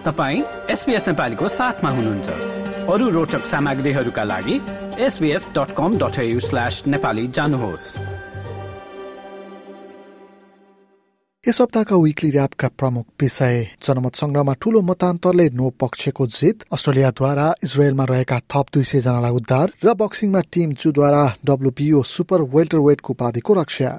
तपाईँ एसपिएस नेपालीको साथमा हुनुहुन्छ। अरू रोचक सामग्रीहरूका लागि SBS dot com dot slash Nepali जानुहोस्। यस हप्ताका विकली ऱ्यापका प्रमुख विषय जनमत संग्रहमा ठूलो मतान्तरले नो पक्षको जित अस्ट्रेलियाद्वारा इजरायलमा रहेका थप दुई सय जनालाई उद्धार र बक्सिङमा टिम चुद्वारा डब्लुपिओ सुपर वेल्टर वेटको उपाधिको रक्षा।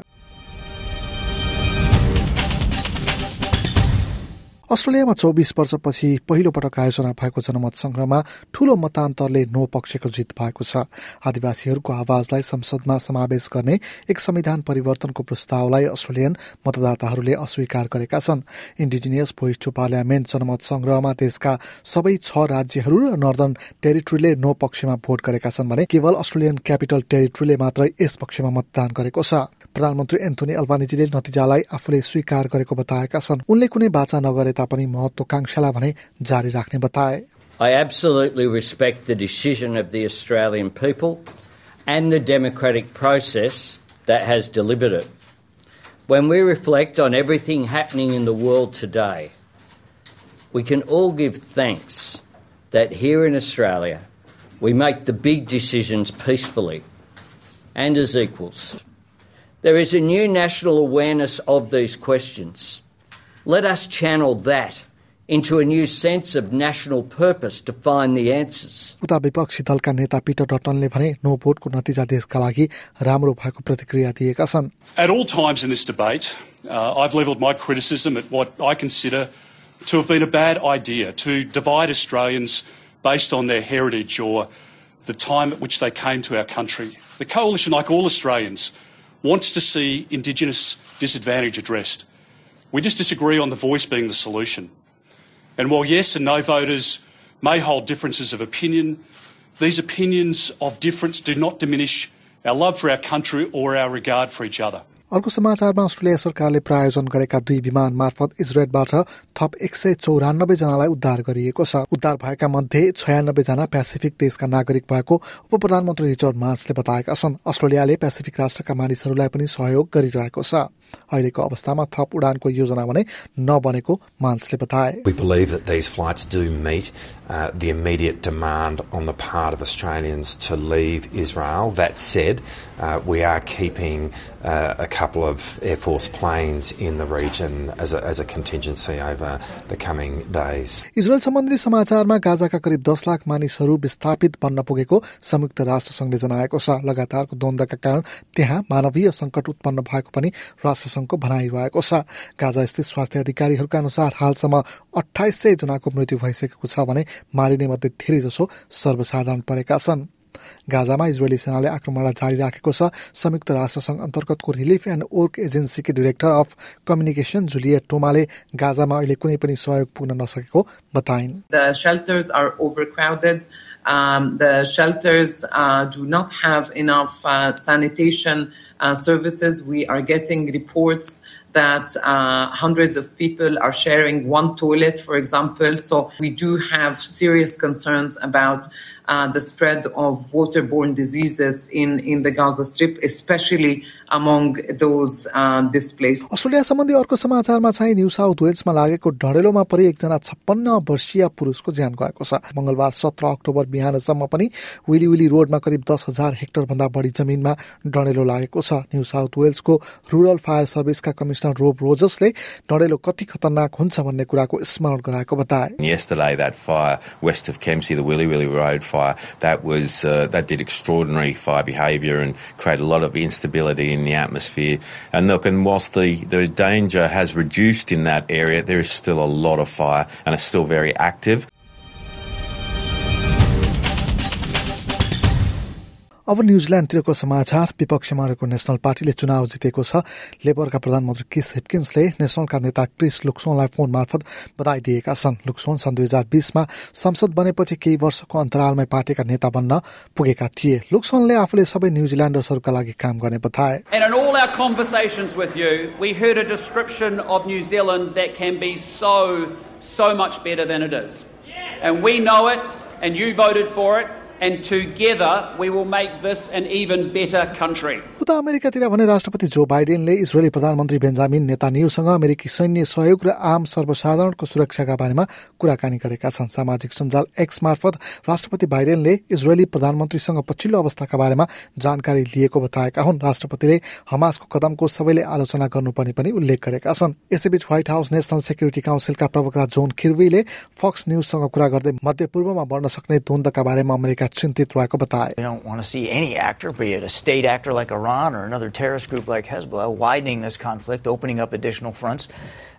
अस्ट्रेलियामा चौबिस वर्षपछि पहिलो पटक आयोजना भएको जनमत संग्रहमा ठूलो मतान्तरले नो पक्षको जित भएको छ। आदिवासीहरूको आवाजलाई संसदमा समावेश गर्ने एक संविधान परिवर्तनको प्रस्तावलाई अस्ट्रेलियन मतदाताहरूले अस्वीकार गरेका छन्। इन्डिजिनियस भोइस टु पार्लियामेन्ट जनमत संग्रहमा देशका सबै छ राज्यहरू र नर्दर्न टेरिटोरीले नो पक्षमा भोट गरेका छन् भने केवल अस्ट्रेलियन क्यापिटल टेरिटोरीले मात्रै यस पक्षमा मतदान गरेको छ। प्रधानमन्त्री एन्थोनी अल्बानिजीले नतिजालाई आफूले स्वीकार गरेको बताएका छन्। उनले कुनै बाचा नगरे तापनि महत्वाकांक्षालाई भने जारी राख्ने बताए I absolutely respect the decision of the Australian people and the democratic process that has delivered it. When we reflect on everything happening in the world today, we can all give thanks that here in Australia we make the big decisions peacefully and as equals. There is a new national awareness of these questions. Let us channel that into a new sense of national purpose to find the answers. उता विपक्षी दलका नेता Peter डटनले भने no भोटको नतिजा देशका लागि राम्रो भएको प्रतिक्रिया दिएका छन् At all times in this debate, uh, I've levelled my criticism at what I consider to have been a bad idea to divide Australians based on their heritage or the time at which they came to our country. The coalition, like all Australians, wants to see Indigenous disadvantage addressed. We just disagree on the voice being the solution. And while yes and no voters may hold differences of opinion, these opinions of difference do not diminish our love for our country or our regard for each other. अर्को समाचारमा Australia सरकारले प्रायोजन गरेका दुई विमान मार्फत इजरायलबाट थप एक सय चौरानब्बे जनालाई उद्धार गरिएको छ। उद्धार भएका मध्ये छयानब्बे जना पेसिफिक देशका नागरिक भएको उप प्रधानमन्त्री रिचर्ड मार्चले बताएका छन्। अस्ट्रेलियाले पेसिफिक राष्ट्रका मानिसहरूलाई पनि सहयोग गरिरहेको छ। अहिलेको अवस्थामा थप उडानको योजना भने नबनेको मान्सले बताए। We believe that these flights do meet uh, the immediate demand on the part of Australians to leave Israel. That said, uh, we are keeping uh, couple of Air Force planes in the region as a, as a contingency over the coming days. Israel सम्बन्धी समाचारमा गाजाका करिब दस लाख मानिसहरू विस्थापित बन्न पुगेको संयुक्त राष्ट्र संघले जनाएको छ लगातारको द्वन्द्वका कारण त्यहाँ मानवीय संकट उत्पन्न भएको पनि राष्ट्र संघको भनाइरहेको छ गाजा स्थित स्वास्थ्य अधिकारीहरूका अनुसार हालसम्म अठाइस सय जनाको मृत्यु भइसकेको छ भने मारिने मध्ये धेरै जसो सर्वसाधारण परेका छन् गाजामा इजरायली सेनाले आक्रमणलाई जारी राखेको छ संयुक्त राष्ट्र संघ अन्तर्गतको रिलिफ एन्ड वर्क एजेन्सीकी डिरेक्टर अफ कम्युनिकेसन जुलिया टोमाले गाजामा अहिले कुनै पनि सहयोग पुग्न नसकेको बताइन् The shelters are overcrowded. Um, the shelters uh, do not have enough uh, sanitation uh, services. We are getting reports that uh, hundreds of people are sharing one toilet, for example. So we do have serious concerns about uh, the spread of waterborne diseases in, in the Gaza Strip, especially among those uh, displaced. Australia सम्बन्धी अर्को समाचारमा चाहिँ new south वेल्समा लागेको ढडेलोमा परि एकजना छप्पन्न वर्षीय पुरुषको ज्यान गएको छ। मंगलबार सत्र अक्टोबर बिहानसम्म पनि विली विली रोडमा करिब दस हजार हेक्टर भन्दा बढी जमिनमा डडेलो लागेको छ। न्यू साउथ वेल्सको रुरल फायर सर्भिसका कमिशनर रोब रोजसले डडेलो कति खतरनाक हुन्छ भन्ने कुराको स्मरण गराएको बताए। Yesterday, that fire that was uh, that did extraordinary fire behaviour and created a lot of instability in the atmosphere. And look, and whilst the, the danger has reduced in that area, there is still a lot of fire and it's still very active. अब न्युजिल्यान्डतिरको समाचार विपक्षमा रहेको national पार्टीले चुनाव जितेको छ। लेबरका प्रधानमन्त्री Chris हिप्किन्सले नेसनलका नेता क्रिस लुक्सोनलाई फोन मार्फत बधाई दिएका छन्? लुक्सोन सन् दुई हजार बिसमा संसद बनेपछि केही वर्षको अन्तरालमै पार्टीका नेता बन्न पुगेका थिए। लुक्सोनले आफूले सबै न्युजिल्यान्डर्सहरूका लागि काम गर्ने बताए. And we know it, and you voted for it, and together we will make this an even better country. उता अमेरिकातिर भने राष्ट्रपति जो बाइडेनले इजरायली प्रधानमन्त्री बेन्जामिन नेतान्युसँग अमेरिकी सैन्य सहयोग र आम सर्वसाधारणको सुरक्षाका बारेमा कुराकानी गरेका छन्। सामाजिक सञ्जाल एक्स मार्फत राष्ट्रपति बाइडेनले इजरायली प्रधानमन्त्रीसँग पछिल्लो अवस्थाका बारेमा जानकारी लिएको बताएका हुन्। राष्ट्रपतिले हमासको कदमको सबैले आलोचना गर्नुपर्ने पनि उल्लेख गरेका छन्। यसैबीच व्हाइट हाउस नेशनल सेक्युरिटी काउन्सिलका प्रवक्ता जोन खिर्वीले फक्स न्युजसँग कुरा गर्दै मध्यपूर्वमा बढ्न सक्ने द्वन्दका बारेमा अमेरिका चिन्तित रहेको बताए Iran or another terrorist group like Hezbollah, widening this conflict, opening up additional fronts.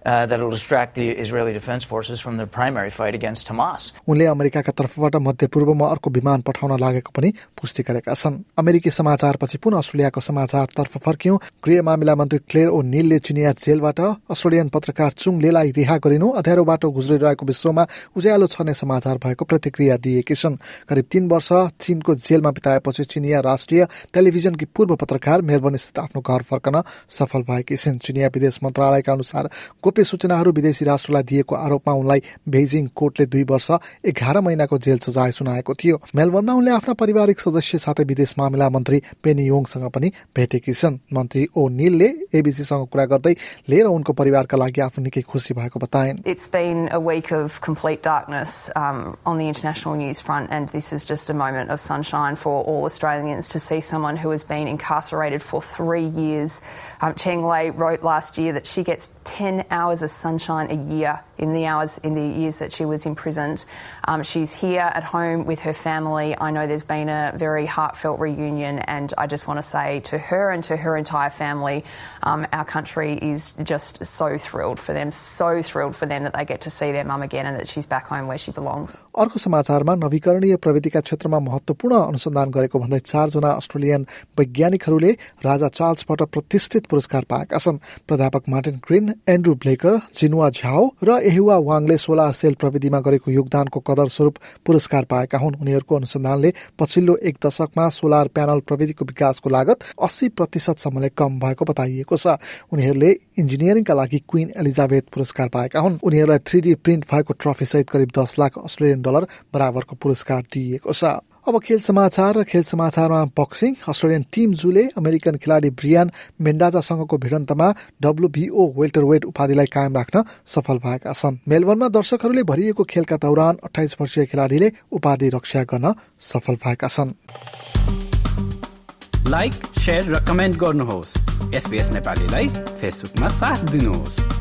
Uh, that will distract the Israeli Defense Forces from their primary fight against Hamas. उनले अमेरिकाका तर्फबाट मध्यपूर्वमा अर्को विमान पठाउन लागेको पनि पुष्टि गरेका छन्। अमेरिकी समाचारपछि पुनः अस्ट्रेलियाको समाचारतर्फ फर्कियौं। गृह मामिला मन्त्री क्लेयर ओ निलले चिनिया जेलबाट अस्ट्रेलियन पत्रकार चुङ लेलाई रिहा गरिनु अध्यारो बाटो गुज्रिरहेको विश्वमा उज्यालो छर्ने समाचार भएको प्रतिक्रिया दिएकी छन्। करिब तीन वर्ष चीनको जेलमा बिताएपछि चिनिया राष्ट्रिय टेलिभिजनकी पूर्व पत्रकार मेलबर्न स्थित आफ्नो घर फर्कन सफल भएकी छिन्। चिनिया विदेश मन्त्रालयका अनुसार गोप्य सूचनाहरू विदेशी राष्ट्रलाई दिएको आरोपमा उनलाई बेजिङ कोर्टले दुई वर्ष एघार महिनाको जेल सजाय सुनाएको थियो मेलबर्नमा उनले आफ्ना पारिवारिक सदस्य साथै विदेश मामिला मन्त्री पेनी योङसँग पनि भेटेकी छन् मन्त्री ओ निलले एबिसीसँग कुरा गर्दै लिएर उनको परिवारका लागि आफू निकै खुसी भएको बताइन् It's been a week of complete darkness um, on the international news front, and this is just a moment of sunshine for all Australians to see someone who has been incarcerated for three years. Um, Cheng Lei wrote last year that she gets 10 hours hours of sunshine a year in the hours in the years that she was imprisoned. Um, she's here at home with her family. I know there's been a very heartfelt reunion, and I just want to say to her and to her entire family, um, our country is just so thrilled for them, so thrilled for them that they get to see their mum again and that she's back home where she belongs. अर्को समाचारमा नवीकरणीय प्रविधिका क्षेत्रमा महत्वपूर्ण अनुसन्धान गरेको भन्दै चारजना अस्ट्रेलियन वैज्ञानिकहरूले राजा चार्ल्सबाट प्रतिष्ठित पुरस्कार पाएका छन् प्राध्यापक Martin Green Andrew Blakers Jinhua Zhao र एहुवा वाङले सोलर सेल प्रविधिमा गरेको योगदानको कदर स्वरूप पुरस्कार पाएका हुन्। उनीहरूको अनुसन्धानले पछिल्लो एक दशकमा सोलर प्यानल प्रविधिको विकासको लागत अस्सी प्रतिशतसम्मले कम भएको बताइएको छ। उनीहरूले इन्जिनियरिङका लागि क्विन एलिजाबेथ पुरस्कार पाएका हुन्। उनीहरूलाई थ्री प्रिन्ट भएको ट्रफी सहित करिब दस लाख अस्ट्रेलियन डलर बराबरको पुरस्कार दिइएको छ। अब खेल समाचार र खेल समाचारमा बक्सिङ अस्ट्रेलियन टिम जुले अमेरिकन खेलाडी ब्रियान मेन्डाजासँगको भिडन्तमा डब्लुबिओ वेल्टर वेट उपाधिलाई कायम राख्न सफल भएका छन्। मेलबर्नमा दर्शकहरूले भरिएको खेलका दौरान अठाइस वर्षीय खेलाडीले उपाधि रक्षा गर्न सफल भएका छन्। लाइक र कमेन्ट गर्नुहोस्। नेपालीलाई फेसबुकमा साथ दिनुहोस्।